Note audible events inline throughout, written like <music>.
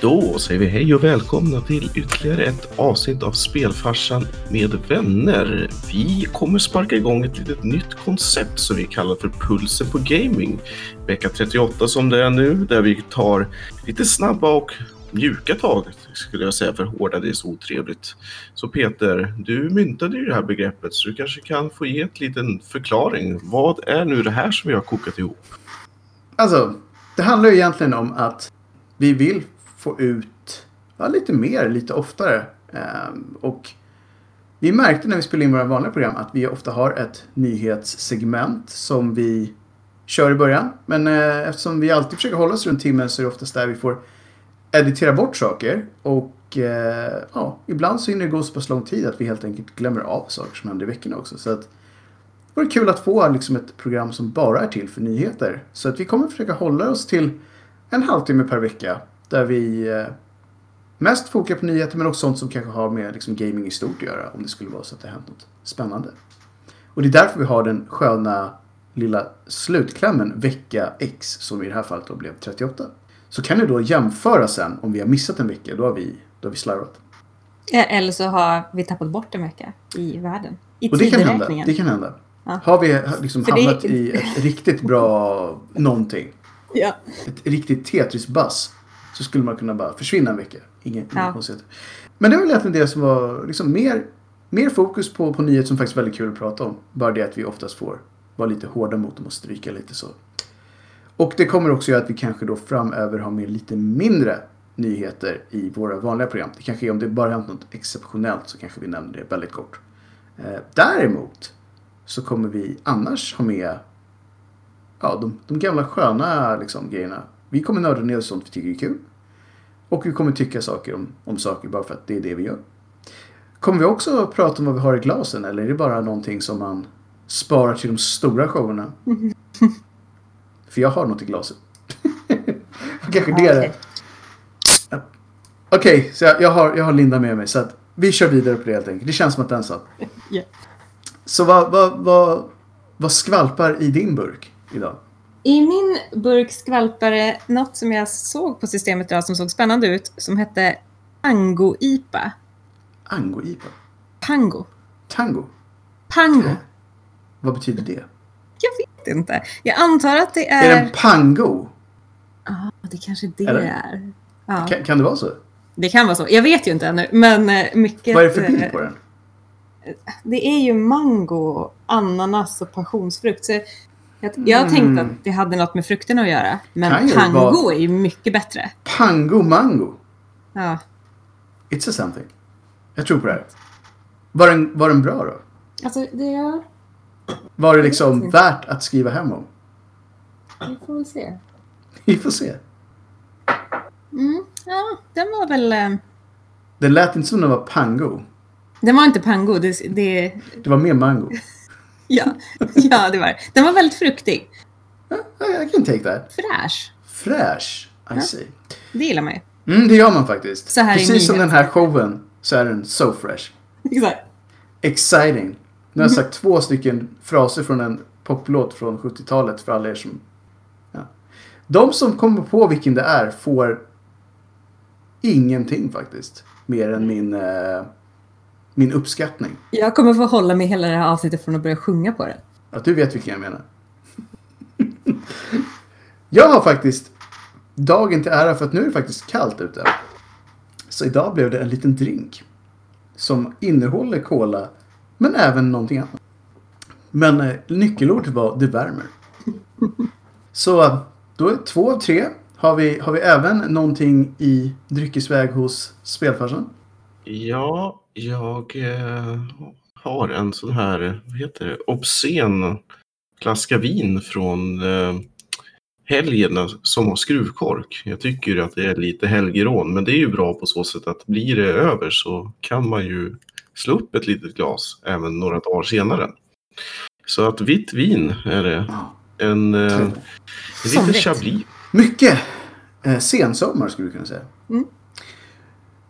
Då säger vi hej och välkomna till ytterligare ett avsnitt av Spelfarsan med vänner. Vi kommer sparka igång ett litet nytt koncept som vi kallar för Pulsen på Gaming. Vecka 38 som det är nu, där vi tar lite snabba och mjuka tag skulle jag säga, för hårda det är så otrevligt. Så Peter, du myntade ju det här begreppet så du kanske kan få ge en liten förklaring. Vad är nu det här som vi har kokat ihop? Alltså, det handlar ju egentligen om att vi vill få ut ja, lite mer, lite oftare. Ehm, och vi märkte när vi spelade in våra vanliga program att vi ofta har ett nyhetssegment som vi kör i början. Men eh, eftersom vi alltid försöker hålla oss runt timmen så är det oftast där vi får editera bort saker. Och eh, ja, ibland så hinner det gå så pass lång tid att vi helt enkelt glömmer av saker som händer i veckorna också. Så att det vore kul att få liksom, ett program som bara är till för nyheter. Så att vi kommer försöka hålla oss till en halvtimme per vecka. Där vi eh, mest fokar på nyheter men också sånt som kanske har med liksom, gaming i stort att göra. Om det skulle vara så att det hänt något spännande. Och det är därför vi har den sköna lilla slutklämmen vecka X som i det här fallet då blev 38. Så kan du då jämföra sen om vi har missat en vecka. Då har vi, då har vi slarvat. Eller så har vi tappat bort en vecka i världen. I Och det kan hända. Det kan hända. Ja. Har vi liksom För det- hamnat i ett riktigt bra <laughs> någonting. Ja. Ett riktigt Tetris-bass. Så skulle man kunna bara försvinna en vecka. Inget Ja. konstigt. Men det var väl egentligen det som var liksom mer, mer fokus på, på nyheter som faktiskt är väldigt kul att prata om. Bara det att vi oftast får vara lite hårda mot dem och stryka lite så. Och det kommer också göra att vi kanske då framöver har med lite mindre nyheter i våra vanliga program. Det kanske är om det bara hänt något exceptionellt så kanske vi nämner det väldigt kort. Eh, däremot så kommer vi annars ha med ja, de, de gamla sköna liksom, grejerna. Vi kommer nörda ner sånt vi tycker är kul. Och vi kommer tycka saker om, om saker bara för att det är det vi gör. Kommer vi också prata om vad vi har i glasen eller är det bara någonting som man sparar till de stora showerna? för jag har något i glaset. <laughs> Kanske det är det. Okej. Ja. Okej, så jag, jag, har, jag har Linda med mig så att vi kör vidare på det helt enkelt. Det känns som att den satt. Ja. Så vad, vad, vad, vad skvalpar i din burk idag? I min burk skvalpade något som jag såg på systemet idag som såg spännande ut som hette Ango-IPA. Ango-IPA? Pango. Tango? Pango. Vad betyder det? Jag vet inte. Jag antar att det Är är... det en pango? Ja, det kanske det Eller? är. Ja, Kan, kan det vara så? det kan vara så. Jag vet ju inte ännu, men eh, mycket... Vad är det för bild eh, på den? Det är ju mango, ananas och passionsfrukt. Så jag, jag Mm. tänkte att det hade något med frukterna att göra. Kan Men ju pango vara- är ju mycket bättre. Pango mango? Ja. It's a something. Jag tror på det här. Var den, var den bra då? Alltså, det är... Var det liksom värt att skriva hem om? Vi får väl se. Vi får se. Mm, ja, den var väl... eh, Den lät inte som den var pango. Den var inte pango. Det, det, Det var mer mango. <laughs> <laughs> ja, ja, det var det. Den var väldigt fruktig. Ja, I can take that. Fräsch. Fräsch. I Ja. see. Det gillar man ju. Mm, det gör man faktiskt. Precis som den här showen så är den so fresh. Exakt. Exciting. Nu har jag Mhm. sagt två stycken fraser från en poplåt från 70-talet för alla er som... Ja. De som kommer på vilken det är får ingenting faktiskt. Mer än min, eh, min uppskattning. Jag kommer få hålla mig hela det här avsnittet från att börja sjunga på den. Att du vet vilken jag menar. <laughs> jag har faktiskt dagen till ära för att nu är det faktiskt kallt ute. Så idag blev det en liten drink. Som innehåller cola men även någonting annat. Men eh, nyckelordet var det värmer. <laughs> Så eh, då är det två av tre. Har vi, har vi även någonting i dryckesväg hos spelfarsan? Ja, jag eh, har en sån här, vad heter det, obscen flaska vin från eh, helgen som har skruvkork. Jag tycker att det är lite helgerån, men det är ju bra på så sätt att blir det över så kan man ju slå upp ett litet glas även några dagar senare. Så att vitt vin är det. Ja. En, eh, en liten chablis. Mycket eh, sensommar skulle du kunna säga. Mm.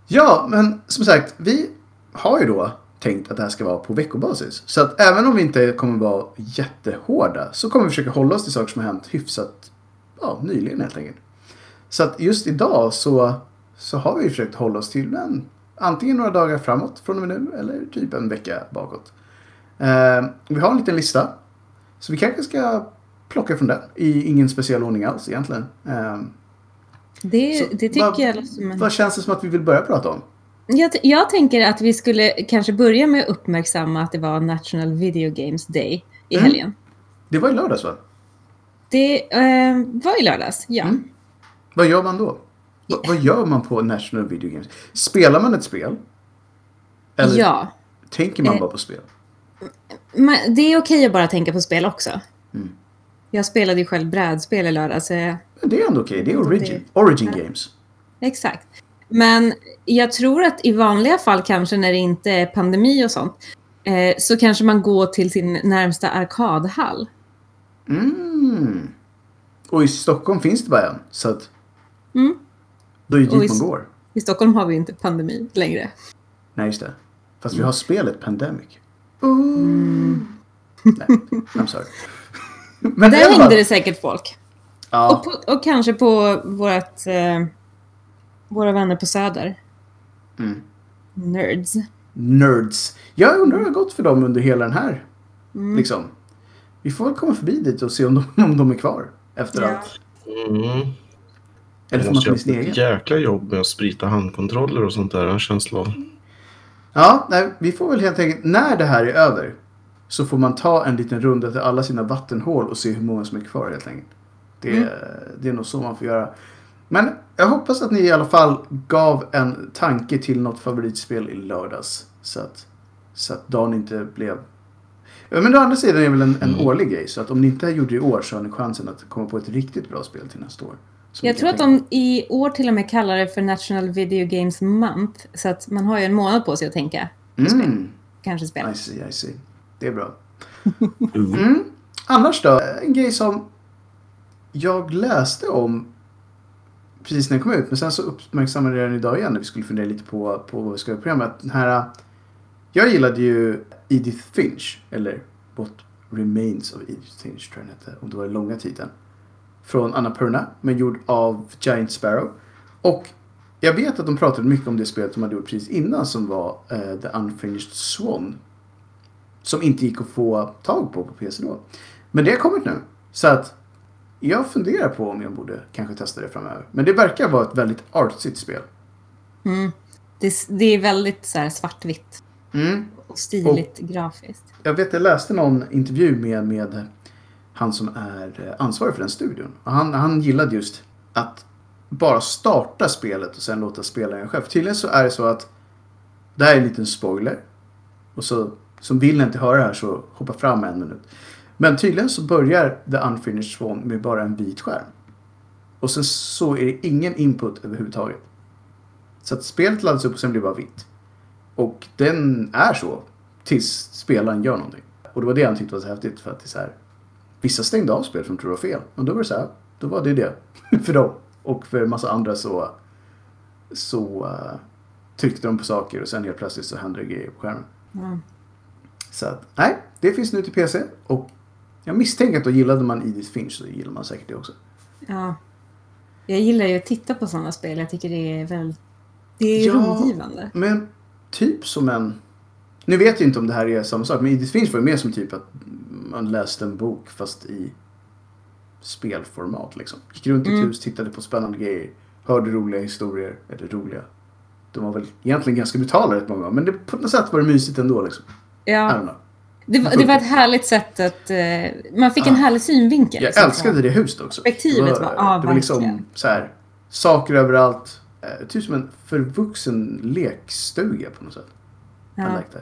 Ja, men som sagt, vi har ju då tänkt att det här ska vara på veckobasis. Så att även om vi inte kommer vara jättehårda så kommer vi försöka hålla oss till saker som har hänt hyfsat ja, nyligen helt enkelt. Så att just idag så, så har vi försökt hålla oss till en, antingen några dagar framåt från och med nu eller typ en vecka bakåt. Eh, vi har en liten lista. Så vi kanske ska plocka från den i ingen speciell ordning alls egentligen. Eh, Det, Så det tycker vad- jag låter som en... vad känns det som att vi vill börja prata om? Jag, jag tänker att vi skulle kanske börja med att uppmärksamma att det var National Video Games Day i Mm. helgen. Det var i lördags va? Det eh, var i lördags, ja. Mm. Vad gör man då? Va, vad gör man på National Video Games? Spelar man ett spel? Eller Ja. tänker man Eh. bara på spel? Det är okej att bara tänka på spel också. Mm. Jag spelade ju själv brädspel i lördags. Men det är ändå okej. Det är Det- Origin, origin Games. Exakt. Men jag tror att i vanliga fall kanske när det inte är pandemi och sånt eh, så kanske man går till sin närmsta arkadhall. Mm. Och i Stockholm finns det bara en. Så att Mm. då är det dit man går. I Stockholm har vi inte pandemi längre. Nej, just det. Fast Mm. vi har spelet Pandemic. Ooh. Nej, I'm sorry. <laughs> Men Där hängde det säkert folk. Ja, Och, på, och kanske på vårat, eh, våra vänner på Söder. Mm. Nerds. nerds. Jag undrar hur det har gått för dem under hela den här. Mm. Liksom. Vi får väl komma förbi dit och se om de, <laughs> om de är kvar efter Ja. allt. Mm. Eller får man ta sin egen? jäkla jobb med att sprita handkontroller och sånt där. En känsla av. Ja, nej, vi får väl helt enkelt, när det här är över, så får man ta en liten runda till alla sina vattenhål och se hur många som är kvar helt enkelt. Det, Mm. det är nog så man får göra. Men jag hoppas att ni i alla fall gav en tanke till något favoritspel i lördags. Så att, så att dagen inte blev... Men å andra sidan är det väl en, en Mm. årlig grej. Så att om ni inte har gjort det i år så har ni chansen att komma på ett riktigt bra spel till nästa år. Jag tror att de i år till och med kallar det för National Video Games Month. Så att man har ju en månad på sig att tänka. Mm, Kanske spela. I see, I see. Det är bra. <laughs> Mm. Annars då? En grej som jag läste om precis när den kom ut. Men sen så uppmärksammade jag den idag igen när vi skulle fundera lite på, på vad vi ska göra i programmet. Den här, jag gillade ju Edith Finch. Eller What Remains of Edith Finch tror jag den hette. Om det var den långa titeln. Från Annapurna. Men gjord av Giant Sparrow. Och jag vet att de pratade mycket om det spelet de hade gjort precis innan som var uh, The Unfinished Swan. Som inte gick att få tag på på PC då. Men det har kommit nu. Så att jag funderar på om jag borde kanske testa det framöver. Men det verkar vara ett väldigt artsigt spel. Mm. Det, är- det är väldigt så här svartvitt Mm. och stiligt grafiskt. Jag vet, jag läste någon intervju med, med han som är eh, ansvarig för den studion. Och han, han gillade just att bara starta spelet och sen låta spelaren själv. Tydligen så är det så att det här är en liten spoiler. Och så, som vill inte höra det här så hoppa fram en minut. Men tydligen så börjar The Unfinished Swan med bara en vit skärm. Och sen så är det ingen input överhuvudtaget. Så att spelet laddas upp och sen blir det bara vitt. Och den är så tills spelaren gör någonting. Och det var det han tyckte var så häftigt för att det är så här. Vissa stängde av spelet för de trodde det var fel. Och då var det så här. Då var det det. <laughs> för dem. Och för en massa andra så. Så uh, tryckte de på saker och sen helt plötsligt så hände det grejer på skärmen. Ja. Så att, nej, det finns nu till PC. Och jag misstänker att då gillade man Edith Finch så gillar man säkert det också. Ja. Jag gillar ju att titta på sådana spel. Jag tycker det är väldigt... Det är Ja. rogivande. Men typ som en... Nu vet jag inte om det här är samma sak, men Edith Finch var ju mer som typ att man läste en bok fast i spelformat liksom. Gick runt i ett Mm. hus, tittade på spännande grejer, hörde roliga historier. Eller roliga. De var väl egentligen ganska brutala rätt många men det, på något sätt var det mysigt ändå liksom. Ja. Det, var, det var ett härligt sätt att... eh, man fick en Ah. härlig synvinkel. Jag älskade det huset också. Perspektivet det var- ja, det var liksom så här, saker överallt. Eh, typ som en förvuxen lekstuga på något sätt. I Ja. like.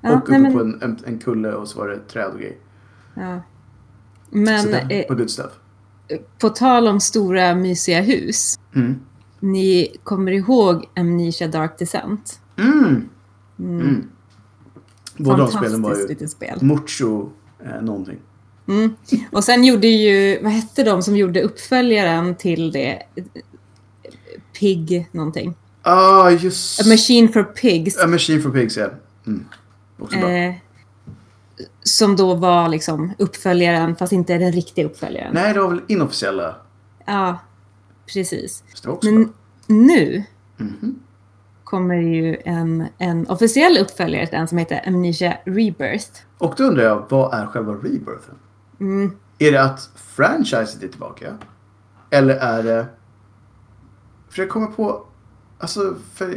Ja, och uppe nej, på en, en, en kulle och så var det träd och grejer. ja. så men det eh, var good stuff. på tal om stora mysiga hus. Mm. Ni kommer ihåg Amnesia Dark Descent? Mm. Mm. Mm. Båda de spelen var Fantastiskt ju litet spel. mucho eh, någonting. Mm. Och sen gjorde ju, vad hette de som gjorde uppföljaren till det? Pig någonting. Ah, just... A Machine for Pigs. A Machine for Pigs, ja. Mm. Också bra. Eh, som då var liksom uppföljaren, fast inte den riktiga uppföljaren. Nej, det var väl inofficiella. Ja, precis. Men bra. nu Mhm. Kommer ju en, en officiell uppföljare till den som heter Amnesia Rebirth. Och då undrar jag, vad är själva rebirthen? Mm. Är det att franchiset är tillbaka? Eller är det... För jag kommer på... Alltså,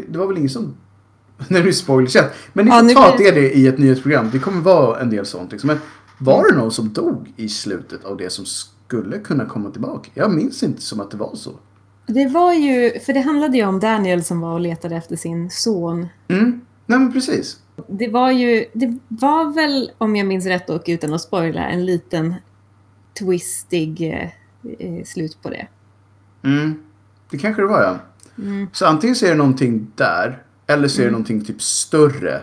det var väl ingen som... <laughs> Nu är det spoilerkänt. Men ni Ja, får nu ta det- det i ett nyhetsprogram. Det kommer vara en del sånt. Liksom. Men var det någon som dog i slutet av det som skulle kunna komma tillbaka? Jag minns inte som att det var så. Det var ju, för det handlade ju om Daniel som var och letade efter sin son. Mm. Nej men precis. Det var ju, det var väl, om jag minns rätt och utan att spoila, en liten twistig eh, eh, slut på det. Mm. Det kanske det var ja. Mm. Så antingen så är det någonting där. Eller så är det någonting typ större.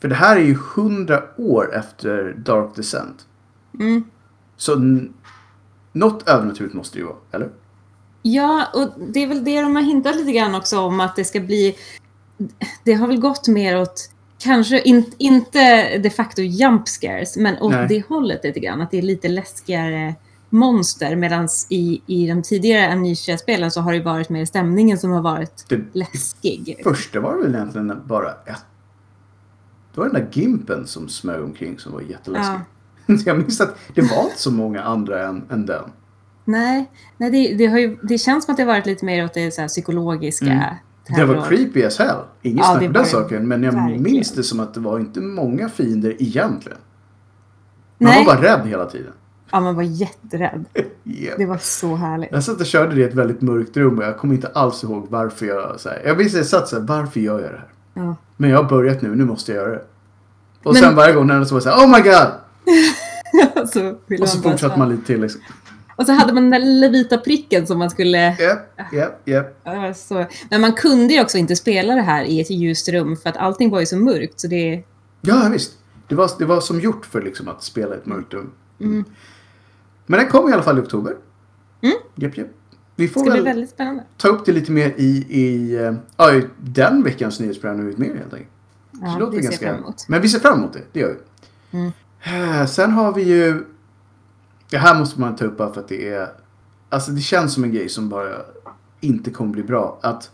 För det här är ju hundra år efter Dark Descent. Mm. Så något övernaturligt måste det ju vara, eller? Ja, och det är väl det de har hintat lite grann också om att det ska bli... Det har väl gått mer åt, kanske in, inte de facto jump scares, men åt Nej. det hållet lite grann. Att det är lite läskigare monster. Medan i, i de tidigare Amnesia-spelen så har det varit mer stämningen som har varit Det läskig. första var väl egentligen bara ett... Det var den där Gimpen som smög omkring som var jätteläskig. <laughs> Jag minns att det var inte så många andra än, än den. Nej, nej det, det, har ju, det känns som att det har varit lite mer åt det så här psykologiska. Mm. Det var creepy as hell. Inget Ja, snack om den saken. Men jag verkligen. minns det som att det var inte många fiender egentligen. Man Nej, var bara rädd hela tiden. ja, man var jätterädd. <laughs> Yep. Det var så härligt. Jag satt och körde det i ett väldigt mörkt rum och jag kommer inte alls ihåg varför jag... Så här, jag minns att jag satt så här, varför gör jag det här? Ja. Men jag har börjat nu, nu måste jag göra det. Och Men- sen varje gång när det så var så här, oh my god! <laughs> så Och så fortsatte man lite till liksom. Och så hade man den där lilla vita pricken som man skulle... Japp, japp, japp. Ja, så... Men man kunde ju också inte spela det här i ett ljust rum för att allting var ju så mörkt. Så det... Ja, visst. Det var, det var som gjort för liksom att spela i ett mörkt rum. Mm. Men den kom i alla fall i oktober. Mm. Japp, japp. Vi Det får väl väldigt spännande. ta upp det lite mer i, i, eh, ja, i den veckans nyhetsprogram när vi vet mer helt enkelt. Ja, ser ganska- jag fram emot. Men vi ser fram emot det, det gör vi. Mm. Eh, Sen har vi ju... Det här måste man ta upp bara för att det är... Alltså det känns som en grej som bara inte kommer bli bra. Att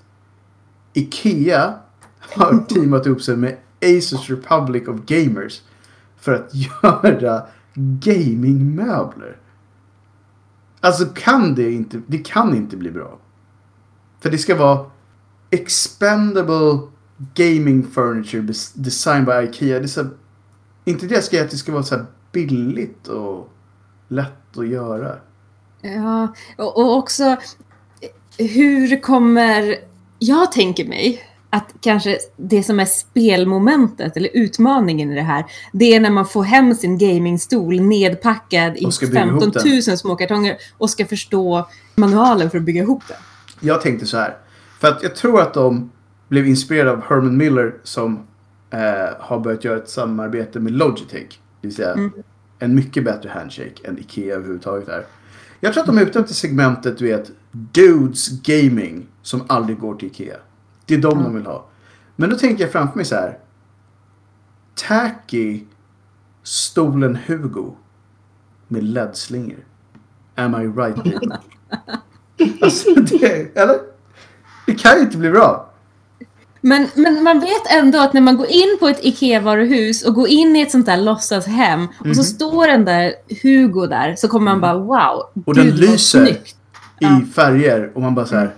Ikea har <laughs> teamat upp sig med Asus Republic of Gamers för att <laughs> göra gamingmöbler. Alltså kan det inte... Det kan inte bli bra. För det ska vara expendable gaming furniture designed by Ikea. Det är så inte det jag ska att det ska vara så här billigt och lätt att göra. Ja, och, och också hur kommer... Jag tänker mig att kanske det som är spelmomentet eller utmaningen i det här, det är när man får hem sin gamingstol nedpackad i Och ska bygga ihop 15 000 små kartonger och ska förstå manualen för att bygga ihop den. Jag tänkte så här. För att jag tror att de blev inspirerade av Herman Miller som eh, har börjat göra ett samarbete med Logitech. Det vill säga Mm. En mycket bättre handshake än Ikea överhuvudtaget är. Jag tror att de är ute efter segmentet, du vet, Dudes Gaming som aldrig går till Ikea. Det är de de vill ha. Men då tänker jag framför mig så här. Tacky stolen Hugo med LED-slingor. Am I right <laughs> alltså det, eller? Det kan ju inte bli bra. Men, men man vet ändå att när man går in på ett IKEA-varuhus och går in i ett sånt där låtsashem och Mhm. så står den där Hugo där så kommer man bara wow, Och den lyser. snyggt. I Ja. färger och man bara så här.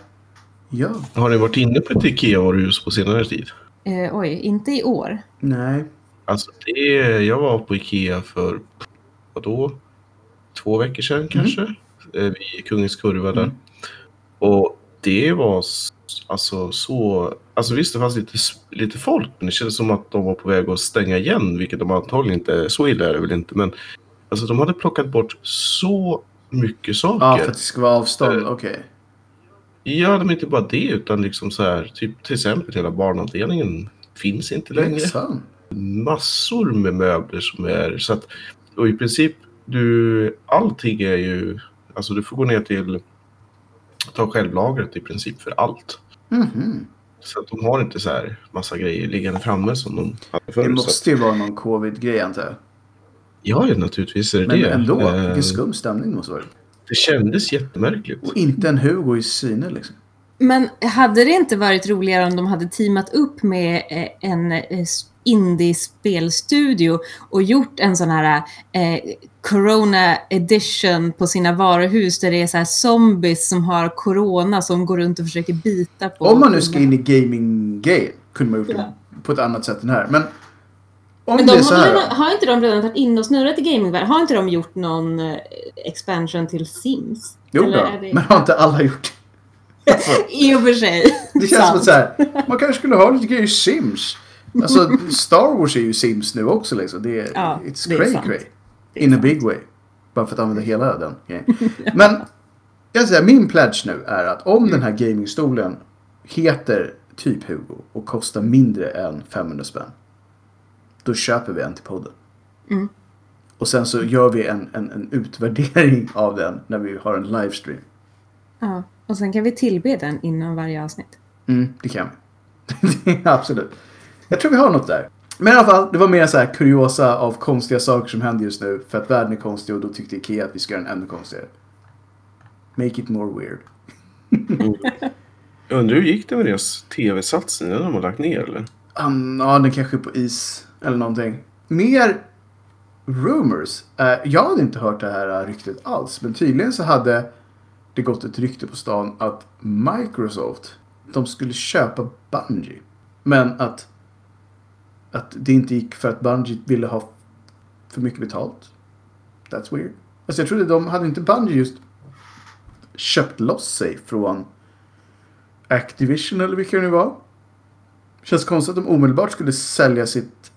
Ja, Har ni varit inne på ett Ikea-varuhus på senare tid? Eh, oj, inte i år. nej. Alltså, det, jag var på Ikea för, vadå? Två veckor sedan kanske? Eh, Vid Kungens Kurva där. Mm. Och det var alltså så... Alltså visst, det fanns lite, lite folk, men det kändes som att de var på väg att stänga igen, vilket de antagligen inte... Så illa är det väl inte, men... Alltså de hade plockat bort så mycket saker. Ja, för att det ska vara avstånd. Eh, Okej. Ja, men inte bara det, utan liksom så här, typ till exempel hela barnavdelningen finns inte längre. Minsann. Massor med möbler som är så att, och i princip, du, allting är ju, alltså du får gå ner till, ta självlagret i princip för allt. Mhm. Så att de har inte så här massa grejer liggande framme som de hade förr. Det måste ju vara någon covid-grej antar jag. Ja, naturligtvis är det Men det. ändå, Eh, vilken skum stämning det måste vara. det kändes jättemärkligt. Och inte en Hugo i syne liksom. Men hade det inte varit roligare om de hade teamat upp med eh, en eh, indie-spelstudio och gjort en sån här eh, Corona edition på sina varuhus där det är så här zombies som har corona som går runt och försöker bita på... Om man nu ska in i gaming-grejen kunde man gjort det på ett annat sätt än här. Men om Men det de är så har, här. redan, har inte de redan tagit in och snurrat i gamingvärlden? Har inte de gjort någon eh, expansion till Sims? Jo då, det- men har inte alla gjort det? <laughs> I och för sig. det känns som att så här, <laughs> man kanske skulle ha lite grejer i Sims. Alltså Star Wars är ju Sims nu också liksom. Det är, Ja, it's det cray sant. cray. In a sant. big way. Bara för att använda hela den grejen. <laughs> Men jag säger, min pledge nu är att om den här gamingstolen heter typ Hugo och kostar mindre än 500 spänn. Då köper vi en till podden. Mm. Och sen så gör vi en, en, en utvärdering av den när vi har en livestream. Ja, och sen kan vi tillbe den innan varje avsnitt. Mm, det kan vi. <laughs> Absolut. Jag tror vi har något där. Men i alla fall, det var mer så här kuriosa av konstiga saker som händer just nu. För att världen är konstig och då tyckte Ikea att vi ska göra den ännu konstigare. Make it more weird. Jag <laughs> undrar hur gick det med deras tv-satsning? Den har de lagt ner eller? Um, ja, den kanske är på is eller någonting. Mer rumors. Eh, jag hade inte hört det här ryktet alls. Men tydligen så hade det gått ett rykte på stan att Microsoft, de skulle köpa Bungie. Men att, att det inte gick för att Bungie ville ha för mycket betalt. That's weird. Alltså jag trodde de, hade inte Bungie just köpt loss sig från Activision eller vilka det nu var? Känns konstigt att de omedelbart skulle sälja sitt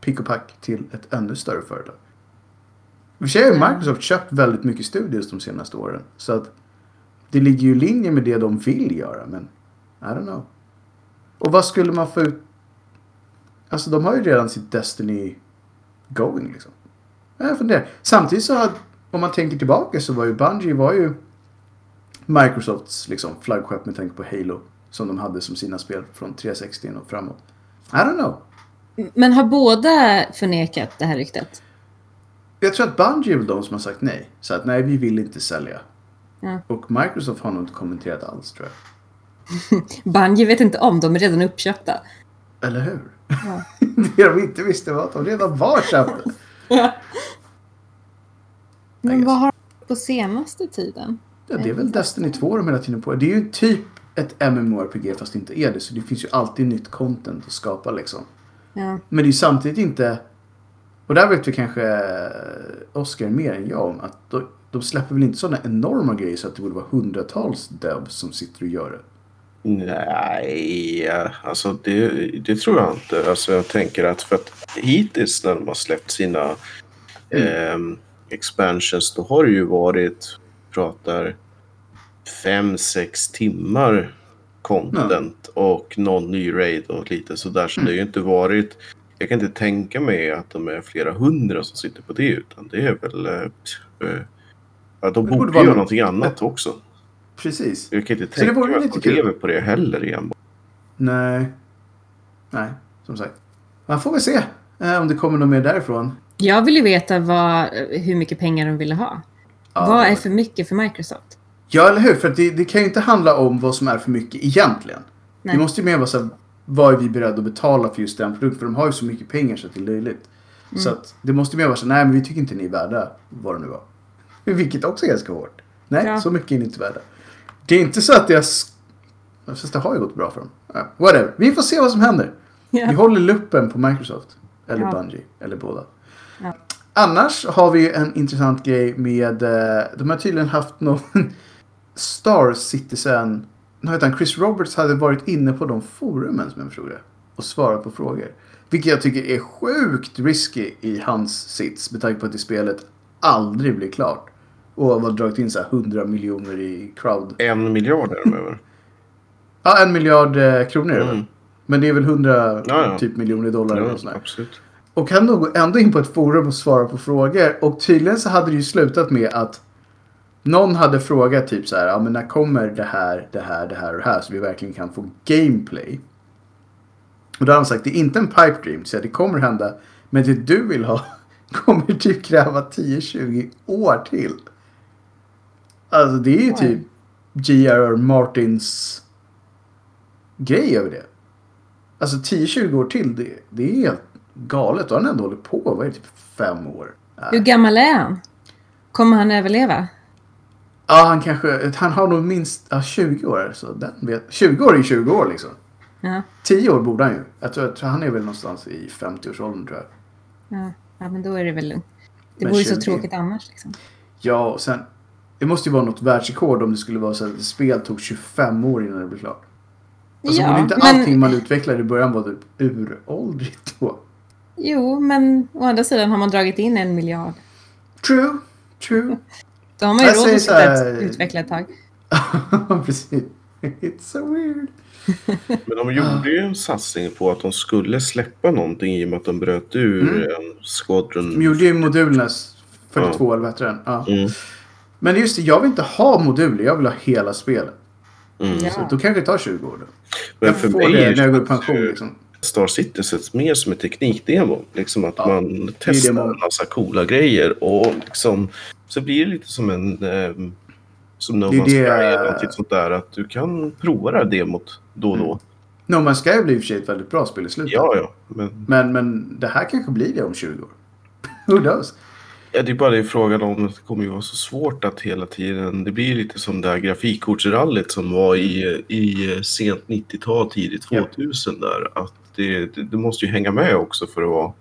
pick och pack till ett ännu större företag. I och för sig har ju Microsoft köpt väldigt mycket studios de senaste åren. Så att det ligger ju i linje med det de vill göra. Men I don't know. Och vad skulle man få ut? Alltså de har ju redan sitt Destiny going liksom. Jag funderar. Samtidigt så har, om man tänker tillbaka så var ju Bungie var ju Microsofts liksom flaggskepp med tanke på Halo. Som de hade som sina spel från 360 och framåt. I don't know. Men har båda förnekat det här ryktet? Jag tror att Bungie är väl de som har sagt nej. Så att nej, vi vill inte sälja. Ja. Och Microsoft har nog inte kommenterat alls tror jag. <laughs> Bungie vet inte om, de är redan uppköpta. Eller hur? Ja. <laughs> det de inte visste var att de redan var köpta. <laughs> Men guess. vad har de på senaste tiden? Ja, det är väl Destiny 2 de hela tiden på. Det är ju typ ett MMORPG fast det inte är det. Så det finns ju alltid nytt content att skapa liksom. Ja. Men det är ju samtidigt inte... Och där vet vi kanske eh, Oscar mer än jag om. Att de, de släpper väl inte sådana enorma grejer så att det borde vara hundratals devs som sitter och gör det. Nej, alltså det, det tror jag inte. Alltså jag tänker att för att hittills när de har släppt sina ehm, expansions då har det ju varit, pratar fem, sex timmar content och någon ny raid och lite sådär. Så det har ju inte varit, jag kan inte tänka mig att de är flera hundra som sitter på det utan det är väl, eh, ja, de det borde borde vara göra något- någonting annat också. Precis. Jag kan inte tänka mig att de lever på det heller igen. Nej. Nej, som sagt. Man får väl se eh, om det kommer något mer därifrån. Jag vill ju veta vad, hur mycket pengar de ville ha. Ja, vad är för mycket för Microsoft? Ja, eller hur? För det, det kan ju inte handla om vad som är för mycket egentligen. Nej. Det måste ju mer vara så här, vad är vi beredda att betala för just den produkten? För de har ju så mycket pengar så att det är löjligt. Mm. Så att det måste mer vara så nej men vi tycker inte ni är värda vad det nu var. Vilket också är ganska hårt. Nej, Ja. så mycket är ni inte värda. Det är inte så att jag... Fast det har ju gått bra för dem. Ja, whatever. Vi får se vad som händer. Vi Ja. håller luppen på Microsoft. Eller Ja. Bungie. Eller båda. Ja. Annars har vi en intressant grej med... eh, De har tydligen haft någon <laughs> Star Citizen... Han? Chris Roberts hade varit inne på de forumen som jag förstod det. Och svarat på frågor. Vilket jag tycker är sjukt risky i hans sits. Med tanke på att det spelet aldrig blir klart. Och har dragit in så här 100 miljoner i crowd. En miljard är de över. <laughs> Ja, en miljard eh, kronor är det? Mm. Men det är väl 100 Ja, ja. typ miljoner dollar eller Ja, något sånt absolut. Och han nog ändå in på ett forum och svara på frågor. Och tydligen så hade det ju slutat med att någon hade frågat typ så här, ja men när kommer det här, det här, det här och det här så vi verkligen kan få gameplay. Och då har han sagt, det är inte en pipe dream, så det kommer hända. Men det du vill ha <laughs> kommer typ kräva 10-20 år till. Alltså det är ju typ J.R.R. Martins grej över det. Alltså 10-20 år till, det, det är helt galet. Och han har ändå hållit på, vad är det, typ fem år? Hur gammal är han? Kommer han överleva? Ja, han kanske, han har nog minst ja, 20 år. Så den vet, 20 år är 20 år liksom. Ja, 10 år borde han ju. Jag tror, jag tror han är väl någonstans i 50-årsåldern tror jag. ja. ja, men då är det väl lugnt. Det Men vore ju så 20. tråkigt annars. Liksom. Ja, och sen. Det måste ju vara något världsrekord om det skulle vara så att ett spel tog 25 år innan det blev klart. Alltså borde inte allting man utvecklade i början vara typ uråldrigt då? Jo, men å andra sidan har man dragit in en miljard. True, true. Då har man ju Jag råd att sitta och utveckla ett tag. <laughs> Precis. It's so weird. <laughs> Men de gjorde ju en satsning på att de skulle släppa någonting i och med att de bröt ur Mm. en Squadron. De gjorde ju modulernas 42 eller vad heter den? Ja. Mm. Men just det, jag vill inte ha moduler. Jag vill ha hela spelet. Mm. Ja. Så då kanske det tar 20 år då. Men jag för får mig det är när jag går i pension ju- liksom. Star Citizen mer som ett teknikdemo. Liksom att Ja, man testar en massa coola grejer och liksom så blir det lite som en ehm, som No Man's Sky eller någonting sånt där att du kan prova det här demot då och då. No Man's Sky blir i och för sig ett väldigt bra spel i slutet. Ja, ja. Men Men, men det här kanske blir det om 20 år. <laughs> Who knows? ja, det är bara det frågan om det kommer ju vara så svårt att hela tiden. Det blir lite som det här grafikkortsrallyt som var i, i sent 90-tal, tidigt Ja. 2000 där. Att det, det måste ju hänga med också för att vara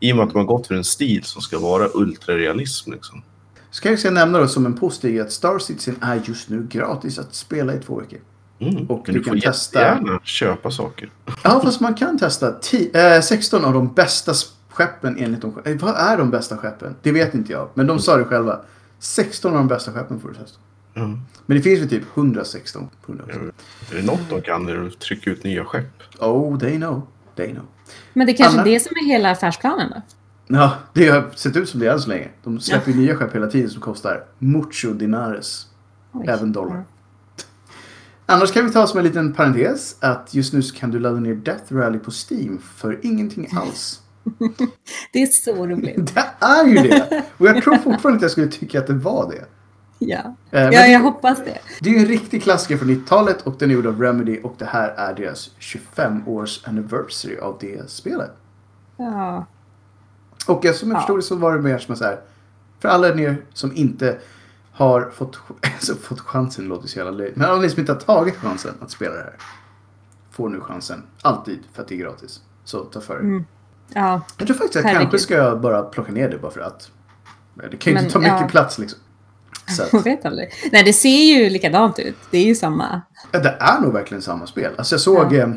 i och med att man gått för en stil som ska vara ultrarealism liksom. Så kan jag ska nämna då som en positiv att Star Citizen är just nu gratis att spela i två veckor. Mm. Och du du kan testa- köpa saker. Ja, fast man kan testa ti- eh, 16 av de bästa skeppen enligt de eh, Vad är de bästa skeppen? Det vet inte jag. Men de sa det själva. 16 av de bästa skeppen får du testa. Ja. Men det finns väl typ 116. 100. Är det något de kan är det att trycka ut nya skepp. Oh, they know. They know. Men det är kanske Anna? det som är hela affärsplanen då? Ja, det har sett ut som det än så länge. De släpper ju nya skepp hela tiden som kostar mucho dinares. Oj. Även dollar. Annars kan vi ta som en liten parentes att just nu så kan du ladda ner Death Rally på Steam för ingenting alls. <laughs> Det är så roligt. <laughs> Det är ju det! Och jag tror fortfarande att jag skulle tycka att det var det. <laughs> Ja, Eh, men ja jag hoppas det. det är ju en riktig klassiker från 90-talet och den är gjord av Remedy och det här är deras 25-års anniversary av det spelet. Ja. Och eh, som jag Ja. förstod det så var det mer som så här. För alla er som inte har fått, <laughs> alltså, fått chansen, låter så jävla löjligt. Men alla ni som inte har tagit chansen att spela det här. Får nu chansen. Alltid för att det är gratis. Så ta för er. Mm. Ja, Jag tror faktiskt att Herregud. kanske ska jag bara plocka ner det bara för att. Men Det kan ju Men, inte ta mycket ja. plats liksom. Så att, vet aldrig. Nej, det ser ju likadant ut. Det är ju samma. ja, det är nog verkligen samma spel. Alltså jag såg Ja. eh,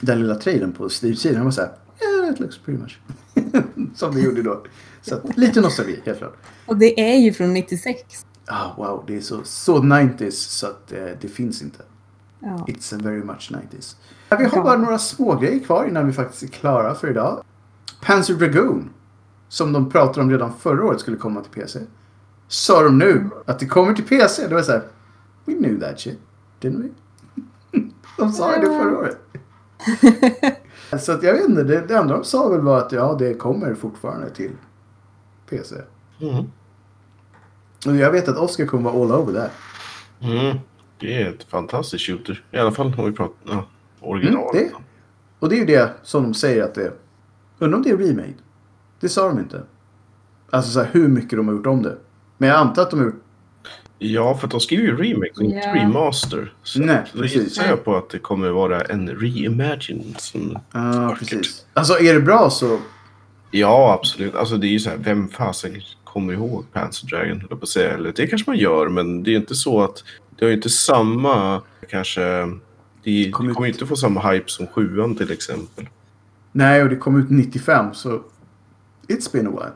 den lilla trailern på Steam-sidan och var såhär. Yeah, it looks pretty much. <laughs> som det gjorde då. Så att, lite nostalgi, helt klart. Och det är ju från 96. Ah, wow, det är så, så 90s så att eh, det finns inte. Ja. It's a very much 90s. Vi har bara några små grejer kvar innan vi faktiskt är klara för idag. Panzer Dragoon. Som de pratade om redan förra året skulle komma till PC. Sa de nu att det kommer till PC. Det var så här. We knew that shit. Didn't we? <laughs> De sa ju det förra året. <laughs> så att jag vet inte. Det, det enda de sa väl var att ja, det kommer fortfarande till PC. Mm. Och jag vet att Oscar kommer vara all over där. Mm. Det är ett fantastiskt shooter. I alla fall om vi pratar ja, original. Mm, det- Och det är ju det som de säger att det är. Undrar om det är remade? Det sa de inte. Alltså så här, hur mycket de har gjort om det. Men jag antar att de har gjort... Ja, för att de skriver ju remake och inte Ja. remaster. Så Nej, då precis. gissar jag på att det kommer vara en reimagine. Som... Ja, precis. Alltså är det bra så... Ja, absolut. Alltså det är ju så här, vem fasen kommer ihåg Panzer Dragon? jag på att säga. Eller det kanske man gör, men det är inte så att det har ju inte samma, kanske, det, det kommer ju inte få samma hype som sjuan till exempel. Nej, och det kom ut 95 så... It's been a while.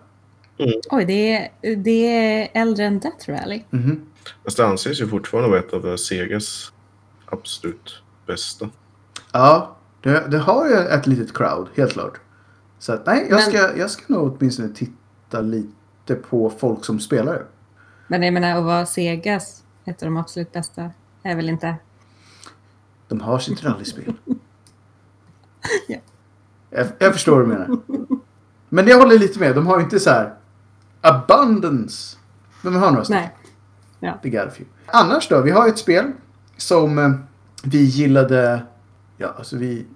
Oj, det är, det är äldre än Death Rally. Mhm. Fast det anses ju fortfarande vara ett av Segas absolut bästa. Ja, det, det har ju ett litet crowd, helt klart. Så att, nej, jag, Men- ska, jag ska nog åtminstone titta lite på folk som spelar. Men jag menar, att vara Segas, ett av de absolut bästa, är väl inte... De har sitt rallyspel. <laughs> Ja. jag, jag förstår vad du menar. Men jag håller lite med. De har ju inte så här abundance. Men de har några stycken. Nej. Ja. The few. Annars då? Vi har ett spel som eh, vi gillade. Ja, alltså vi...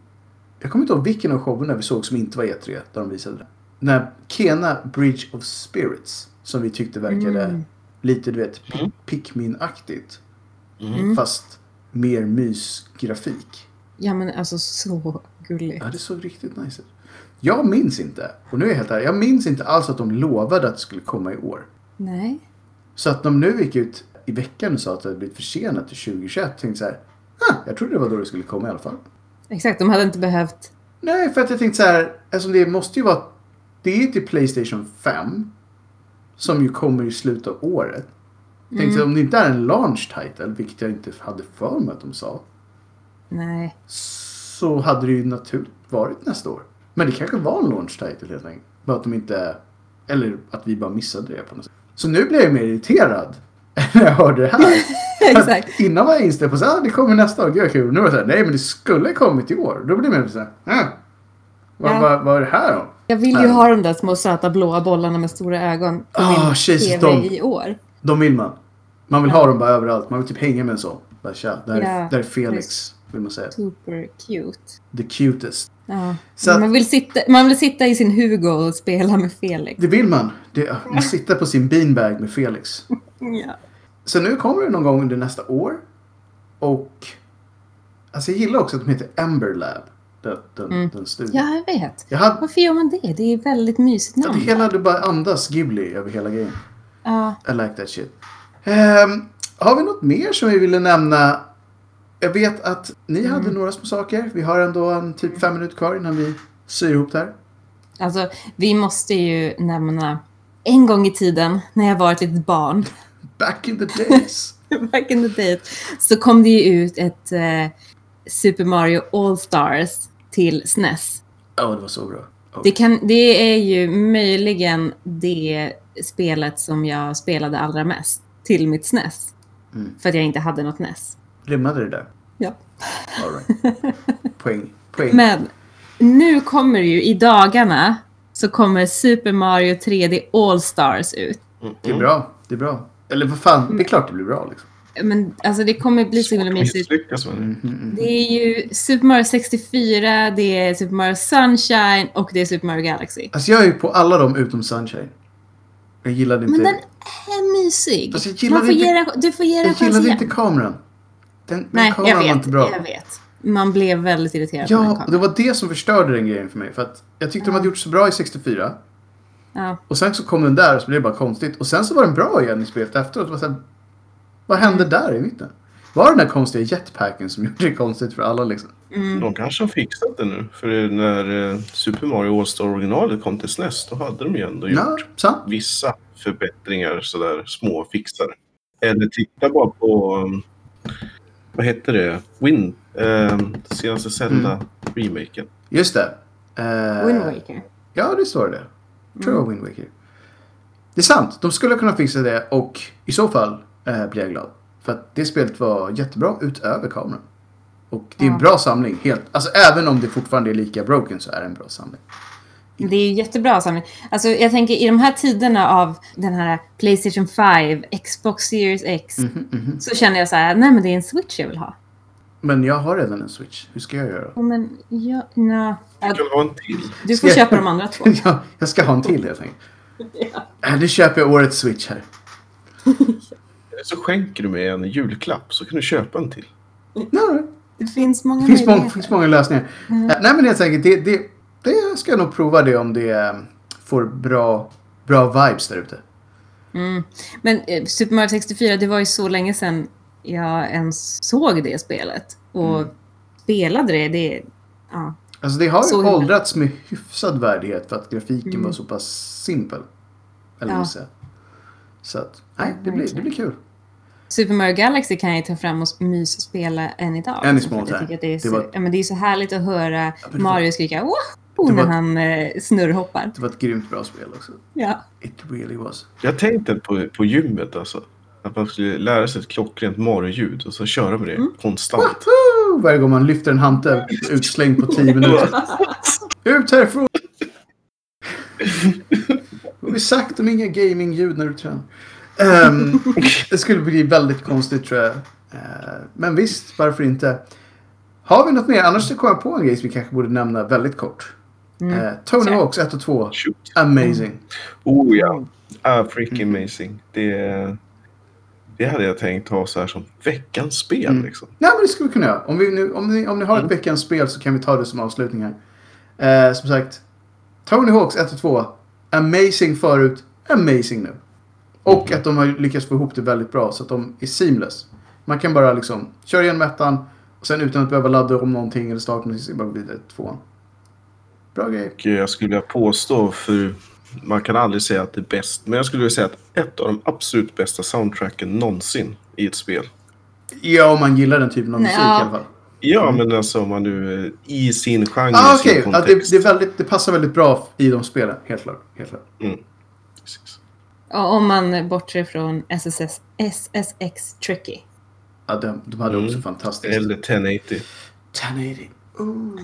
Jag kommer inte ihåg vilken av showerna vi såg som inte var E3 där de visade det. När Kena Bridge of Spirits. Som vi tyckte verkade Mm. lite, du vet, Mm. Pikmin-aktigt. Mm. Fast mer mysgrafik. Ja men alltså så gulligt. Ja, det såg riktigt nice ut. Jag minns inte, och nu är jag helt ärlig, jag minns inte alls att de lovade att det skulle komma i år. Nej. Så att de nu gick ut i veckan och sa att det hade blivit försenat till 2021. Tänkte så här, ah, jag trodde det var då det skulle komma i alla fall. Exakt, de hade inte behövt... Nej, för att jag tänkte så här, alltså det måste ju vara, det är till Playstation 5. Som ju kommer i slutet av året. Jag tänkte om det inte är en launch title, vilket jag inte hade för mig att de sa. Nej. Så hade det ju naturligt varit nästa år. Men det kanske var en launch title helt enkelt. Bara att de inte... Eller att vi bara missade det på något sätt. Så nu blir jag mer irriterad. <laughs> När jag hörde det här. <laughs> Exakt. Innan var jag inställd på att ah, det kommer nästa år, gud kul. Nu var det så här, nej men det skulle kommit i år. Då blir det mer så här, ah, vad, Ja. vad, vad är det här då? Jag vill ju ha de där små söta blåa bollarna med stora ögon på Ah, min Jesus, TV de- i år. De vill man. Man vill ha dem bara överallt. Man vill typ hänga med en sån. Bara, tja, där, är, Ja, där är Felix, vill man säga. Super cute. The cutest. Ja. Att- man, vill sitta, man vill sitta i sin Hugo och spela med Felix. Det vill man. Det, man sitter på sin beanbag med Felix. <laughs> Ja. Så nu kommer det någon gång under nästa år. Och... Alltså jag gillar också att de heter Ember Lab. Den, den, Mm. den studien. ja, jag vet. Jag hade, Varför gör man det? Det är väldigt mysigt det namn. hela det bara andas Ghibli över hela grejen. Ja. I like that shit. Ehm, har vi något mer som vi ville nämna? Jag vet att ni Mm. hade några små saker. Vi har ändå en typ fem minuter kvar innan vi syr ihop det här. Alltså, vi måste ju nämna en gång i tiden när jag var ett litet barn, Back in the days. <laughs> back in the day, så kom det ju ut ett eh, Super Mario All-Stars till SNES. Ja, det var så bra. Oh. Det, kan, det är ju möjligen det spelet som jag spelade allra mest till mitt SNES. Mm. För att jag inte hade något NES. Rimmade det där? Ja. All right. Poäng. Poäng. Men nu kommer ju i dagarna så kommer Super Mario 3D All-Stars ut. Det är bra. Det är bra. Eller vad fan, det är klart det blir bra liksom. Men alltså det kommer bli så himla mysigt. Mm, mm, mm. Det är ju Super Mario 64, det är Super Mario Sunshine och det är Super Mario Galaxy. Alltså jag är ju på alla dem utom Sunshine. Jag gillade inte... Men den är mysig. Fast jag gillar Man får inte- ge den, du får ge den jag gillade inte kameran. Den, den Nej, kameran jag var vet. inte bra. Jag vet. Man blev väldigt irriterad på den Ja, det var det som förstörde den grejen för mig. För att jag tyckte de hade gjort så bra i 64. Ja. Och sen så kom den där och så blev det bara konstigt. Och sen så var den bra igen i spelet efteråt. Var så här, vad hände där i mitten? Var det den där konstiga jetpacken som <laughs> gjorde det konstigt för alla liksom? Mm. De kanske har fixat det nu. För när eh, Super Mario All-Star originalet kom till SNES då hade de ju ändå Ja, gjort sant. vissa förbättringar sådär små fixar. Eller titta bara på um, vad heter det? Win. Um, senaste Zelda-remaken. Just det. Eh, Wind Waker. Ja, det står det. Jag tror det var Wind Waker. Det är sant. De skulle kunna fixa det och i så fall eh, blir jag glad. För att det spelet var jättebra utöver kameran. Och det är en bra samling. Helt, alltså även om det fortfarande är lika broken så är det en bra samling. Det är jättebra samling. Alltså, jag tänker i de här tiderna av den här Playstation 5, Xbox Series X, Mhm, mhm. så känner jag så här, nej men det är en Switch jag vill ha. Men jag har redan en switch. Hur ska jag göra? Men ja, nja. Du kan ha en till. Du får Ska jag- köpa de andra två. <laughs> Ja, jag ska ha en till helt enkelt. Ja. <laughs> Äh, Nu köper jag årets switch här. Så skänker du mig en julklapp så kan du köpa en till. Nej, Det finns många Det finns, många, finns många lösningar. Mm. Eh, Nej men helt enkelt, det, det, det ska jag nog prova det om det får bra, bra vibes där ute. Mm. Men eh, Super Mario 64, det var ju så länge sedan jag ens såg det spelet. Och Mm. spelade det, det... Ja. Alltså det har ju Så himla- åldrats med hyfsad värdighet för att grafiken Mm. var så pass simpel. Eller Ja. säga. Så att, nej, det blir, det blir kul. Super Mario Galaxy kan jag ta fram och mys och spela än idag. Än i tycker att det, är Det så, var- ja, men det är så härligt att höra var- Mario skrika Wahoo! Det när var- han eh, snurrhoppar. Det var ett grymt bra spel också. Ja. It really was. Jag tänkte på, på gymmet alltså. Att man skulle lära sig ett klockrent Mario-ljud och så köra med det Mm. konstant. Woohoo! Varje gång man lyfter en hantel utslängd på 10 minuter. <laughs> Ut härifrån! Vad har vi sagt om inga gamingljud när du tränar? Ehm, det skulle bli väldigt konstigt tror jag. Eh, men visst, varför inte? Har vi något mer? Annars så kom jag på en grej som vi kanske borde nämna väldigt kort. Mm. Eh, Tony. Hawks 1 och 2. Shoot. Amazing. Oh ja. Ah, freaking Mm. amazing. Det, det hade jag tänkt ha så här som veckans spel. Mm. Liksom. Nej, men det skulle vi kunna göra. Om, vi nu, om, ni, om ni har ett Mm. veckans spel så kan vi ta det som avslutning här. Eh, som sagt, Tony Hawks 1 och 2. Amazing förut, amazing nu. Och Mm. att de har lyckats få ihop det väldigt bra så att de är seamless. Man kan bara liksom köra igenom ettan och sen utan att behöva ladda om någonting eller starta någonting så bara vidare till tvåan. Bra grej. Och jag skulle vilja påstå, för man kan aldrig säga att det är bäst, men jag skulle vilja säga att ett av de absolut bästa soundtracken någonsin i ett spel. Ja, om man gillar den typen av musik ja. i alla fall. Ja, men alltså om man nu eh, i sin genre, Ah, Okej, ja, det, det, är väldigt, det passar väldigt bra i de spelen. Helt klart. Helt klart. Precis. Och Om man bortser från SSS, SSX Tricky. Ja, de, de hade Mm. också fantastiskt. Eller 1080. 1080. Ooh.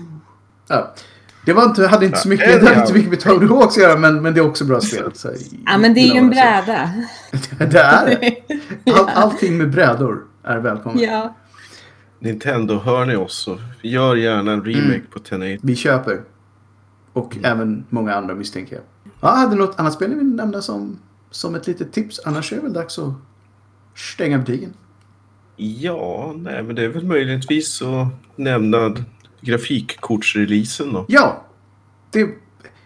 Ja. Det var inte, hade inte så Ja, mycket, det hade inte så mycket med Tony Hawks att göra, men, men det är också bra spel. Så, Ja, men det är ju en bräda. <laughs> Det är det. <laughs> All, allting med brädor är välkommet. Ja. Nintendo, hör ni oss så gör gärna en remake Mm. på 1080. Vi köper. Och även många andra misstänker jag. Ja, hade något annat spel ni vill nämna som, som ett litet tips? Annars är det väl dags att stänga butiken. Ja, nej, men det är väl möjligtvis att nämna grafikkortsreleasen då. Ja! Det,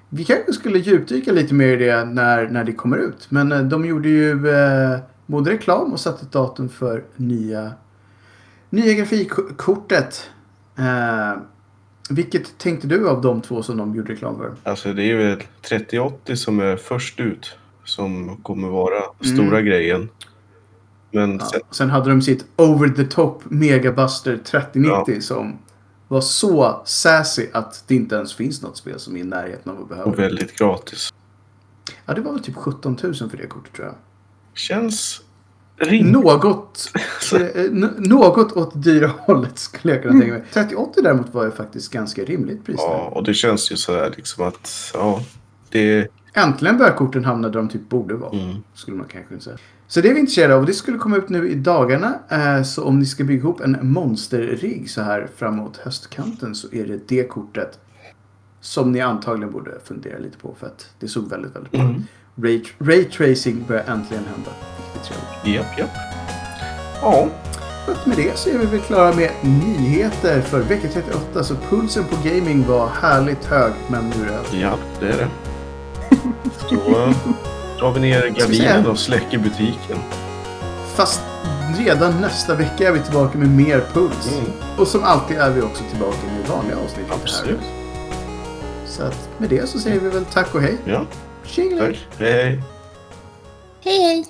vi kanske skulle djupdyka lite mer i det när, när det kommer ut. Men eh, de gjorde ju eh, både reklam och satte datum för nya, nya grafikkortet. Eh, vilket tänkte du av de två som de gjorde reklam för? Alltså det är väl 3080 som är först ut. Som kommer vara Mm. stora grejen. Men Ja. sen, Sen hade de sitt over the top megabuster 3090 som var så sassy att det inte ens finns något spel som är i närheten av att behöva och väldigt gratis. Ja, det var väl typ 17 000 för det kortet tror jag. Känns rimligt. Något, <laughs> eh, något åt dyra hållet skulle jag kunna tänka mig. 3080 däremot var ju faktiskt ganska rimligt pris. Ja, och det känns ju så här liksom att ja, det... Äntligen börjar korten hamna där de typ borde vara. Mm. Skulle man kanske säga. Så det är vi intresserade av det skulle komma ut nu i dagarna. Eh, Så om ni ska bygga ihop en monsterrigg så här framåt höstkanten så är det det kortet som ni antagligen borde fundera lite på för att det såg väldigt, väldigt bra ut. Mm. Ray, ray tracing börjar äntligen hända. Japp, japp. Ja, Och med det så är vi väl klara med nyheter för vecka 38. Så pulsen på gaming var härligt hög men nu är det ja, det är det. Så äh, drar vi ner gardinen och släcker butiken. Fast redan nästa vecka är vi tillbaka med mer puls. Mm. Och som alltid är vi också tillbaka med vanliga avsnitt. Absolut. Så att med det så säger vi väl tack och hej. Ja, Tjingeling! tack. Hej, hej. Hej, hej!